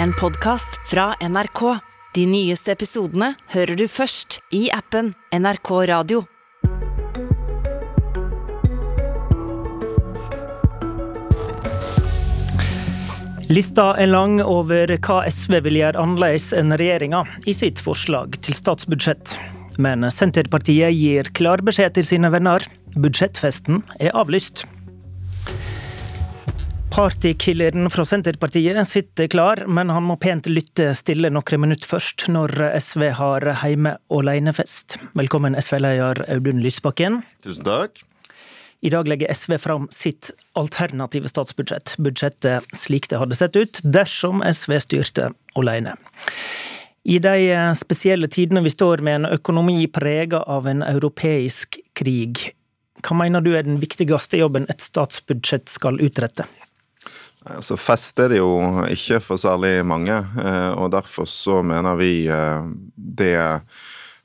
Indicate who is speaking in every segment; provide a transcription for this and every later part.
Speaker 1: en podkast fra NRK. De nyeste episodene hører du først i appen NRK Radio.
Speaker 2: Lista er lang over hva SV vil gjøre annerledes enn regjeringa i sitt forslag til statsbudsjett. Men Senterpartiet gir klar beskjed til sine venner. Budsjettfesten er avlyst. Partykilleren fra Senterpartiet sitter klar, men han må pent lytte stille noen minutter først, når SV har heime ålenefest. Velkommen SV-leder Audun Lysbakken.
Speaker 3: Tusen takk.
Speaker 2: I dag legger SV fram sitt alternative statsbudsjett. Budsjettet slik det hadde sett ut dersom SV styrte alene. I de spesielle tidene vi står med en økonomi prega av en europeisk krig, hva mener du er den viktigste jobben et statsbudsjett skal utrette?
Speaker 3: Altså, fest er det jo ikke for særlig mange, og derfor så mener vi det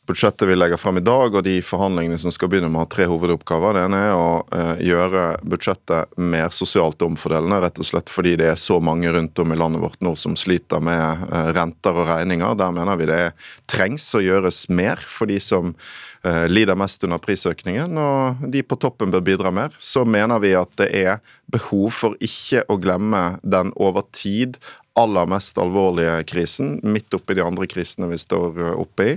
Speaker 3: budsjettet vi legger frem i dag, og de forhandlingene som skal begynne med, har tre hovedoppgaver. Det ene er å eh, gjøre budsjettet mer sosialt omfordelende, rett og slett fordi det er så mange rundt om i landet vårt nå som sliter med eh, renter og regninger. Der mener vi det trengs å gjøres mer for de som eh, lider mest under prisøkningen, og de på toppen bør bidra mer. Så mener vi at det er behov for ikke å glemme den over tid aller mest alvorlige krisen, midt oppi de andre krisene vi står oppe i.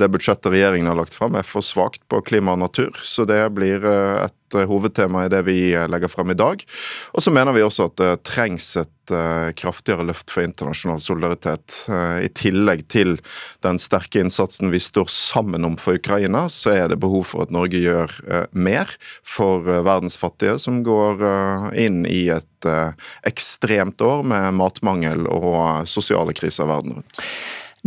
Speaker 3: Det budsjettet regjeringen har lagt fram er for svakt på klima og natur, så det blir et hovedtema i det vi legger frem i dag. Og så mener vi også at det trengs et kraftigere løft for internasjonal solidaritet. I tillegg til den sterke innsatsen vi står sammen om for Ukraina, så er det behov for at Norge gjør mer for verdens fattige, som går inn i et ekstremt år med matmangel og sosiale kriser verden rundt.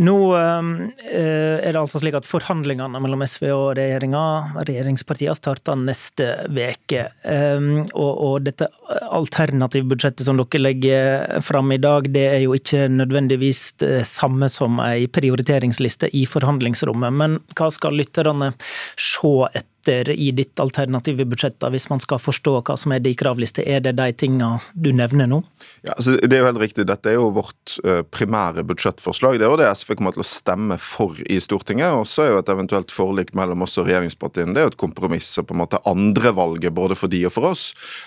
Speaker 2: Nå er det altså slik at forhandlingene mellom SV og regjeringa, regjeringspartiene, starter neste uke. Og, dette alternativbudsjettet som dere legger fram i dag, det er jo ikke nødvendigvis det samme som ei prioriteringsliste i forhandlingsrommet. Men hva skal lytterne se etter? I ditt alternative budsjett, hvis man skal forstå hva som er de kravliste? Er det de tingene du nevner nå?
Speaker 3: Ja, altså, det er jo helt riktig. Dette er jo vårt uh, primære budsjettforslag. Det er jo det SV kommer til å stemme for i Stortinget. Og så er jo et eventuelt forlik mellom oss og regjeringspartiene det er jo et kompromiss på en måte andrevalget både for de og for oss.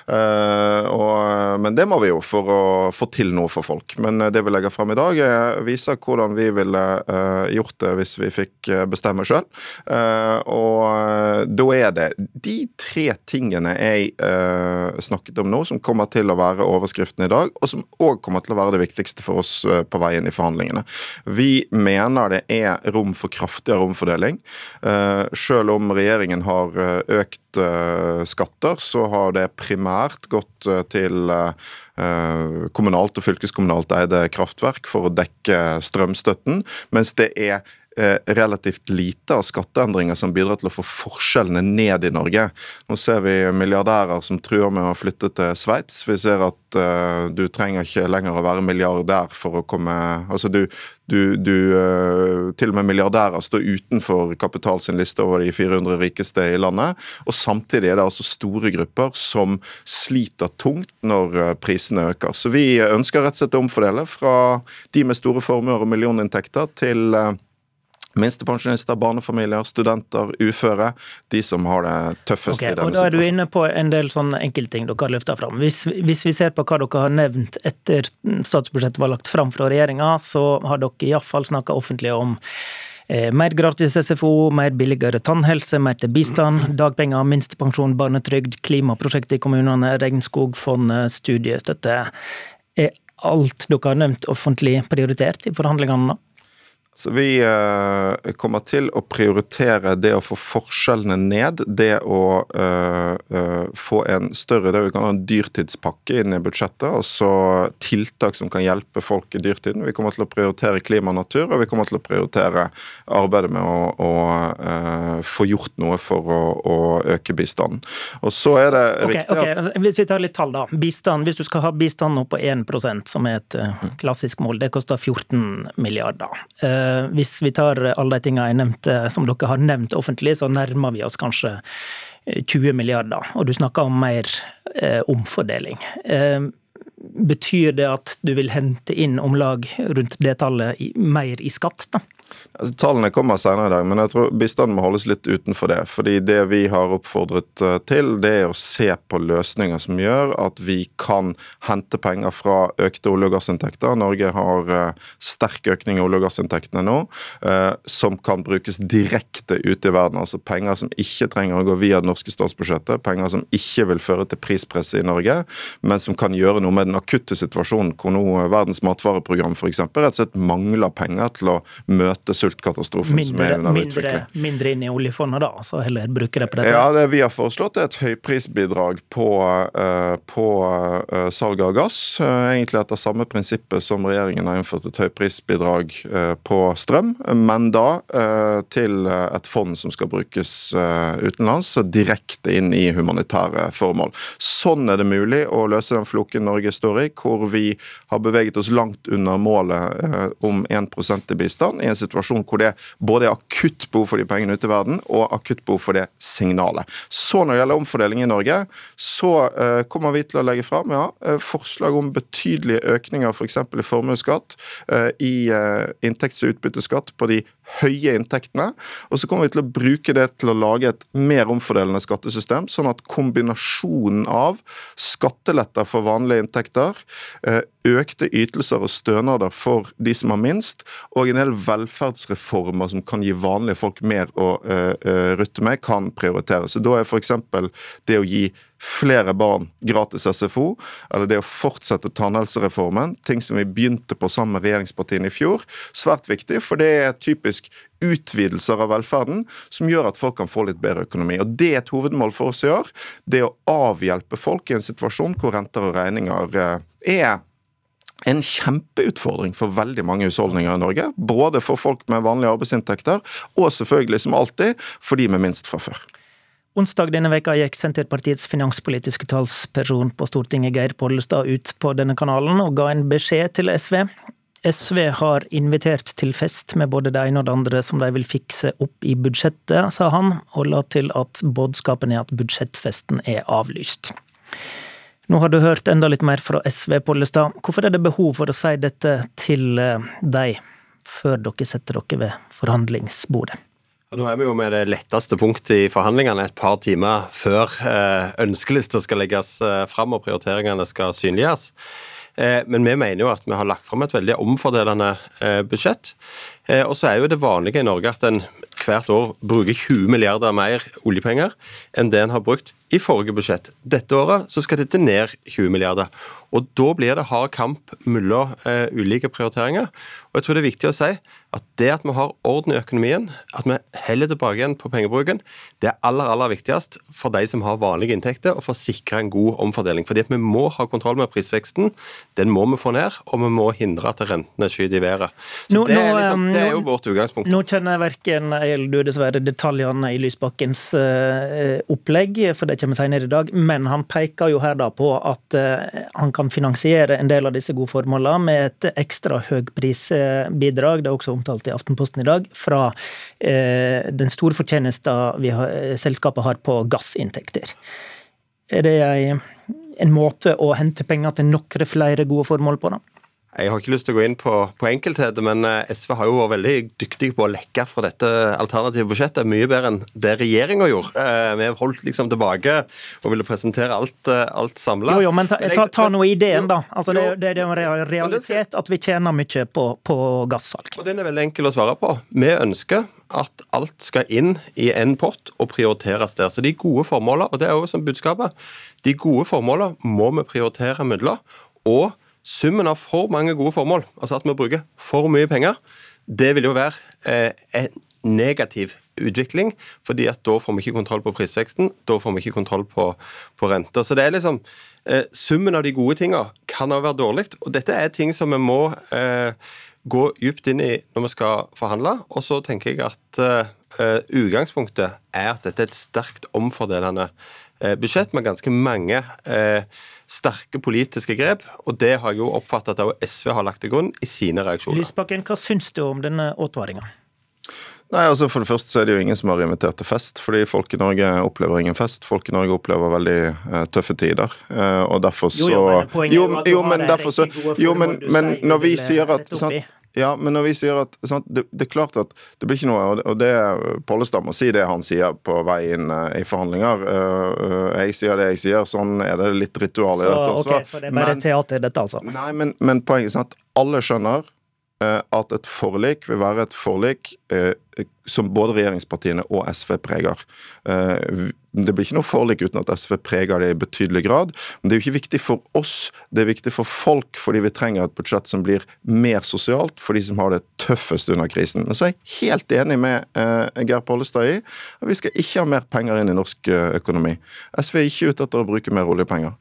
Speaker 3: Uh, og, men det må vi jo for å få til noe for folk. Men det vi legger frem i dag, viser hvordan vi ville gjort det hvis vi fikk bestemme sjøl. og da er det de tre tingene jeg uh, snakket om nå, som kommer til å være overskriften i dag, og som òg kommer til å være det viktigste for oss uh, på veien i forhandlingene. Vi mener det er rom for kraftigere omfordeling. Uh, selv om regjeringen har økt skatter, så har det primært gått til kommunalt og fylkeskommunalt eide kraftverk for å dekke strømstøtten, mens det er relativt lite av skatteendringer som bidrar til å få forskjellene ned i Norge. Nå ser vi milliardærer som truer med å flytte til Sveits. Vi ser at uh, du trenger ikke lenger å være milliardær for å komme Altså du, du, du uh, Til og med milliardærer står utenfor Kapital sin liste over de 400 rikeste i landet. Og samtidig er det altså store grupper som sliter tungt når uh, prisene øker. Så vi ønsker rett og slett å omfordele fra de med store formuer og millioninntekter til Minstepensjonister, barnefamilier, studenter, uføre. De som har det tøffest
Speaker 2: okay,
Speaker 3: i denne
Speaker 2: situasjonen. Da er du inne på en del sånne enkeltting dere har løfta fram. Hvis, hvis, vi ser på hva dere har nevnt etter statsbudsjettet var lagt fram fra regjeringa, så har dere iallfall snakka offentlig om eh, mer gratis SFO, mer billigere tannhelse, mer til bistand, dagpenger, minstepensjon, barnetrygd, klimaprosjekt i kommunene, regnskogfondet, studiestøtte. Er alt dere har nevnt offentlig prioritert i forhandlingene nå?
Speaker 3: Så Vi eh, kommer til å prioritere det å få forskjellene ned, det å uh, uh, få en større det vi kan ha en dyrtidspakke inn i budsjettet, altså tiltak som kan hjelpe folk i dyrtiden. Vi kommer til å prioritere klima og natur, og vi kommer til å prioritere arbeidet med å, å få gjort noe for å, å, øke bistanden. Og så er det okay, riktig
Speaker 2: at okay. Hvis vi tar litt tall, da. Bistand, hvis du skal ha bistand nå på 1% som er et klassisk mål, det koster 14 milliarder. Eh, hvis vi tar alle de tingene jeg nevnte, som dere har nevnt offentlig, så nærmer vi oss kanskje 20 eh, milliarder. Og du snakker om mer eh, omfordeling. betyr det at du vil hente inn om lag rundt det tallet mer i skatt? da?
Speaker 3: Altså, tallene kommer senere i dag, men jeg tror bistanden må holdes litt utenfor det. fordi det vi har oppfordret eh, til, det er å se på løsninger som gjør at vi kan hente penger fra økte olje- og gassinntekter. Norge har uh, sterk økning i olje- og gassinntektene nå, uh, som kan brukes direkte ute i verden. Altså penger som ikke trenger å gå via det norske statsbudsjettet, penger som ikke vil føre til prispresset i Norge, men som kan gjøre noe med den akutte situasjonen hvor nå Verdens matvareprogram f.eks. rett og slett mangler penger til å møte møte sultkatastrofen
Speaker 2: mindre,
Speaker 3: som er under
Speaker 2: mindre,
Speaker 3: utvikling.
Speaker 2: Mindre inn i oljefondet, da? så heller bruke det på dette?
Speaker 3: Ja, det vi har foreslått er et høyprisbidrag på, uh, på uh, salg av gass. Uh, egentlig etter samme prinsippet som regjeringen har innført et høyprisbidrag på strøm, men da til et fond som skal brukes utenlands, direkte inn i humanitære formål. Sånn er det mulig å løse den floken Norge står i, hvor vi har beveget oss langt under målet om 1 i bistand, i en situasjon hvor det både er akutt behov for de pengene ute i verden, og akutt behov for det signalet. Så når det gjelder omfordeling i Norge, så uh, kommer vi til å legge fram ja, eh, forslag om betydelige økninger f.eks. For i formuesskatt, uh, i inntekts- og utbytteskatt på de høye inntektene. Og så kommer vi til å bruke det til å lage et mer omfordelende skattesystem, sånn at kombinasjonen av skatteletter for vanlige inntekter, økte ytelser og stønader for de som har minst, og en del velferdsreformer som kan gi vanlige folk mer å uh, rutte med, kan prioriteres. Så Da er f.eks. det å gi flere barn gratis SFO, eller det å fortsette tannhelsereformen, ting som vi begynte på sammen med regjeringspartiene i fjor, svært viktig, for det er typisk utvidelser av velferden som gjør at folk kan få litt bedre økonomi. Og Det er et hovedmål for oss i år. Det å avhjelpe folk i en situasjon hvor renter og regninger er en kjempeutfordring for veldig mange husholdninger i Norge. Både for folk med vanlige arbeidsinntekter, og selvfølgelig, som alltid, for de med minst fra før.
Speaker 2: Onsdag denne veka gikk Senterpartiets finanspolitiske talsperson på Stortinget, Geir Pollestad, ut på denne kanalen og ga en beskjed til SV. SV har invitert til fest med både det ene og det andre som de vil fikse opp i budsjettet, sa han, og la til at budskapen er at budsjettfesten er avlyst. Nå har du hørt enda litt mer fra SV, Pollestad. Hvorfor er det behov for å si dette til eh, deg, før dere setter dere ved forhandlingsbordet?
Speaker 4: Nå er vi jo med det letteste punktet i forhandlingene et par timer før eh, ønskelista skal legges eh, fram og prioriteringene skal synliggjøres. Men vi mener jo at vi har lagt fram et veldig omfordelende budsjett. Og så er jo det vanlige i Norge at en hvert år bruker 20 milliarder mer oljepenger enn det en har brukt i forrige budsjett. Dette året så skal dette ned 20 milliarder. Og Da blir det hard kamp mellom eh, ulike prioriteringer. Og jeg tror det er viktig å si at det at vi har orden i økonomien, at vi heller tilbake igjen på pengebruken, det er aller aller viktigst for de som har vanlige inntekter, og for å sikre en god omfordeling. Fordi at vi må ha kontroll med prisveksten. Den må vi få ned, og vi må hindre at rentene skyter i været. Så nå, det, er liksom, det, er jo vårt utgangspunkt.
Speaker 2: Nå kjenner verken jeg eller du dessverre detaljene i Lysbakkens uh, opplegg. for det kommer senere i dag, men han peker jo her da på at eh, han kan finansiere en del av disse gode formålene med et ekstra høyprisbidrag, det er også omtalt i Aftenposten i dag, fra eh, den store fortjenesten selskapet har på gassinntekter. Er det en måte å hente penger til noen flere gode formål på, da?
Speaker 4: Jeg har ikke lyst til å gå inn på, på enkeltheter, men eh, SV har jo vært veldig dyktig på å lekke fra dette alternative budsjettet. Mye bedre enn det regjeringa gjorde. Eh, vi holdt liksom tilbake og ville presentere alt, eh, alt samla.
Speaker 2: Jo, jo, men ta, ta, ta nå ideen, da. Altså, det, det, det er en realitet at vi tjener mye på, på gassalg.
Speaker 4: Og Den er veldig enkel å svare på. Vi ønsker at alt skal inn i en pott og prioriteres der. Så de gode formålene, og det er jo som budskapet, de gode formålene må vi prioritere midler. og Summen av for mange gode formål, altså at vi bruker for mye penger, det vil jo være eh, en negativ utvikling, fordi at da får vi ikke kontroll på prisveksten, da får vi ikke kontroll på, på renta. Så det er liksom eh, Summen av de gode tingene kan òg være dårlig, og dette er ting som vi må eh, gå djupt inn i når vi skal forhandle. Og så tenker jeg at uh, utgangspunktet er at dette er et sterkt omfordelende budsjett med ganske mange eh, sterke politiske grep, og det har jeg jo oppfattet at også SV har lagt til grunn i sine reaksjoner.
Speaker 2: Lysbakken, hva syns du om denne advaringa?
Speaker 3: Nei, altså For det første så er det jo ingen som har invitert til fest, fordi folk i Norge opplever ingen fest. Folk i Norge opplever veldig uh, tøffe tider. Uh, og derfor så
Speaker 2: Jo, jo, men
Speaker 3: jo, jo, men derfor så Jo, men, men når vi sier at sant, ja, men når vi sier at sant, det, det, er klart at det blir ikke noe Og det Pollestad må si det han sier på vei inn uh, i forhandlinger. Uh, jeg sier det jeg sier, sånn er det litt ritual i dette
Speaker 2: også. Okay, så det er bare men, teater, dette, altså?
Speaker 3: Nei, men, men poenget er at alle skjønner at et forlik vil være et forlik som både regjeringspartiene og SV preger. Det blir ikke noe forlik uten at SV preger det i betydelig grad. Men det er jo ikke viktig for oss, det er viktig for folk, fordi vi trenger et budsjett som blir mer sosialt for de som har det tøffest under krisen. Men så er jeg helt enig med eh, Geir Pollestad i at vi skal ikke ha mer penger inn i norsk eh, økonomi. SV er ikke ute etter å bruke mer oljepenger.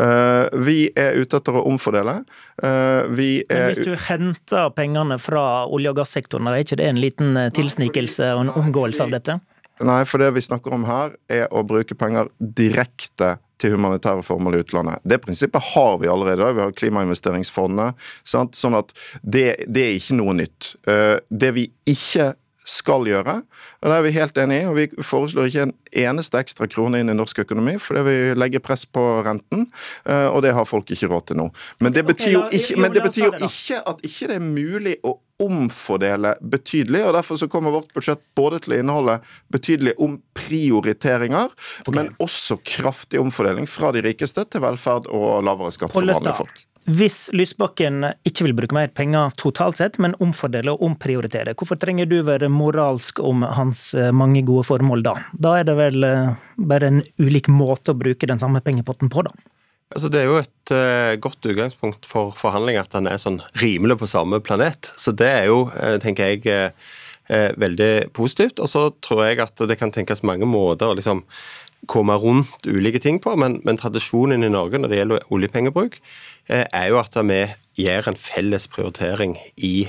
Speaker 3: Eh, vi er ute etter å omfordele.
Speaker 2: Eh, vi er Men hvis du henter pengene fra olje- og gassektoren, er ikke det en liten eh, tilsnikelse og en omgåelse av dette?
Speaker 3: Nei, for det vi snakker om her, er å bruke penger direkte til humanitære formål i utlandet. Det prinsippet har vi allerede. Vi har klimainvesteringsfondet. Sant? Sånn at det, det, er ikke noe nytt. Eh, det vi ikke skal gjøre, og det er vi helt enig i, og vi foreslår ikke en eneste ekstra krone inn i norsk økonomi, fordi vi legger press på renten, eh, og det har folk ikke råd til nå. Men det betyr jo ikke, det betyr ikke at ikke det er mulig å omfordele betydelig. og Derfor så kommer vårt budsjett både til å inneholde betydelig omprioriteringer, okay. men også kraftig omfordeling fra de rikeste til velferd og lavere skatt for vanlige folk.
Speaker 2: Hvis Lysbakken ikke vil bruke mer penger totalt sett, men omfordele og omprioritere, hvorfor trenger du være moralsk om hans eh, mange gode formål da? Da er det vel eh, bare en ulik måte å bruke den samme pengepotten på, da?
Speaker 4: Altså, det er jo et uh, godt utgangspunkt for forhandlinger at han er sånn rimelig på samme planet. Så det er jo, uh, tenker jeg, uh, veldig positivt. Og så tror jeg at det kan tenkes mange måter å liksom komme rundt ulike ting på, men, men, tradisjonen i Norge når det gjelder oljepengebruk, er jo at vi gjør en felles prioritering i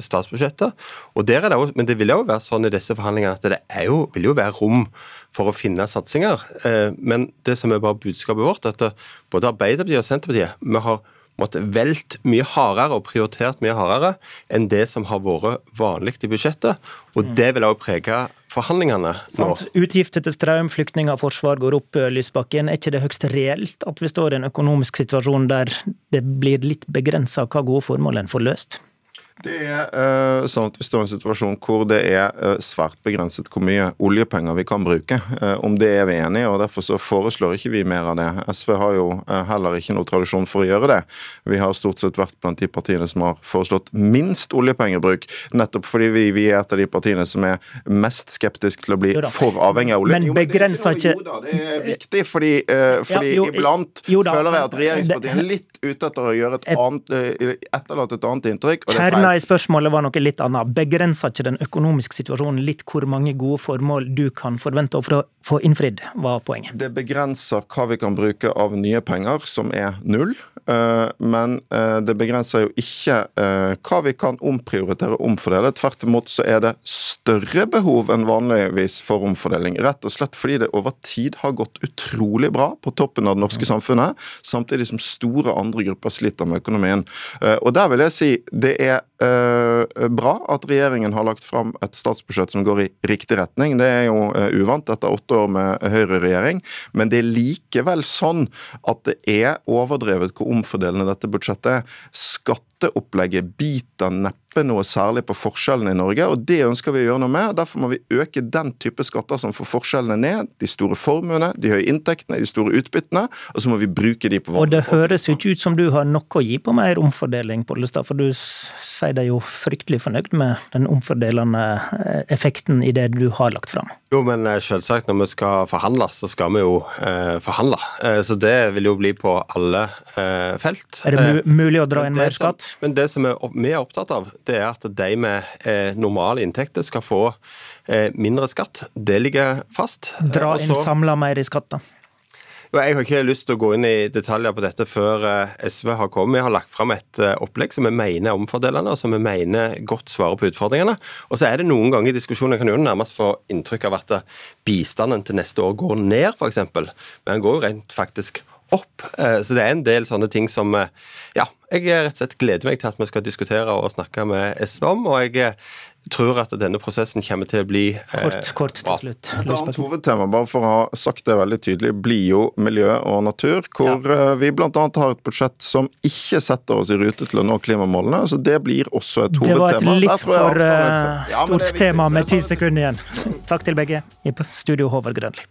Speaker 4: statsbudsjettet. Og der er det også, Men det vil jo være sånn i disse forhandlingene at det jo, vil jo være rom for å finne satsinger. Eh, men det som er bare budskapet vårt, at både Arbeiderpartiet og Senterpartiet vi har måtte velt mye hardere og prioritert mye hardere enn det som har vært vanlig i budsjettet. Og det vil også prege forhandlingene nå.
Speaker 2: Utgifter til strøm, flyktninger forsvar går opp, eh, Lysbakken. Er ikke det høyst reelt at vi står i en økonomisk situasjon der det blir litt begrensa hva gode formål en får løst?
Speaker 3: Det er uh, sånn at Vi står i en situasjon hvor det er uh, svært begrenset hvor mye oljepenger vi kan bruke. Uh, om det er vi enige og Derfor så foreslår ikke vi mer av det. SV har jo heller ikke noe tradisjon for å gjøre det. Vi har stort sett vært blant de partiene som har foreslått minst oljepengebruk, nettopp fordi vi, vi er et av de partiene som er mest skeptisk til å bli for avhengig av olje.
Speaker 2: Men begrenser ikke
Speaker 3: jo, det, det er viktig, fordi, fordi ja, jo, iblant jo, føler jeg at regjeringspartiene er litt ute etter å gjøre et annet, etterlate et annet inntrykk.
Speaker 2: og det er feil. Nei, spørsmålet var noe litt annet. Begrenser ikke den økonomiske situasjonen litt hvor mange gode formål du kan forvente å få innfridd, var poenget?
Speaker 3: Det begrenser hva vi kan bruke av nye penger, som er null. Eh, men eh, det begrenser jo ikke eh, hva vi kan omprioritere og omfordele. Tvert imot så er det større behov enn vanligvis for omfordeling. Rett og slett fordi det over tid har gått utrolig bra på toppen av det norske samfunnet, samtidig som store andre grupper sliter med økonomien. Og der vil jeg si det er bra at regjeringen har lagt fram et statsbudsjett som går i riktig retning. Det er jo uvant etter åtte år med høyreregjering, men det er likevel sånn at det er overdrevet hvor omfordelende dette budsjettet er. Skatteopplegget biter neppe noe særlig på forskjellene i Norge, og det ønsker vi å gjøre noe med. Derfor må vi øke den type skatter som får forskjellene ned. De store formuene, de høye inntektene, de store utbyttene, og så må vi bruke de på
Speaker 2: vanlig Og det høres jo ikke ut som du har noe å gi på mer omfordeling, Pollestad, for du sier deg jo fryktelig fornøyd med den omfordelende eh, effekten i det du har lagt fram.
Speaker 4: Jo, men eh, selvsagt, når vi skal forhandle, så skal vi jo eh, forhandle. Eh, så det vil jo bli på alle felt.
Speaker 2: Er det mulig å dra inn mer skatt?
Speaker 4: Men det som vi er opptatt av, det er at de med eh, normale inntekter skal få eh, mindre skatt. Det ligger fast.
Speaker 2: Dra inn samla mer i skatt, da.
Speaker 4: Jeg har ikke lyst til å gå inn i detaljer på dette før eh, SV har kommet. Vi har lagt fram et opplegg som vi mener er omfordelende, og som vi mener godt svarer på utfordringene. Og så er det noen ganger i diskusjonen kan jo nærmest få inntrykk av at bistanden til neste år går ned, f.eks. Men den går jo rent faktisk opp. Så det er en del sånne ting som ja, jeg rett og slett gleder meg til at vi skal diskutere og snakke med SV om. og jeg tror at denne prosessen kommer til å bli
Speaker 2: eh, Kort, kort til slutt.
Speaker 3: Et annet hovedtema, bare for å ha sagt det veldig tydelig, blir jo miljø og natur. Hvor ja. Eh, vi bl.a. har et budsjett som ikke setter oss i rute til å nå klimamålene. så Det blir også et hovedtema.
Speaker 2: Det var et litt for stort ja, tema med ti sekunder igjen. Takk til begge. I studio Håvard Grønli.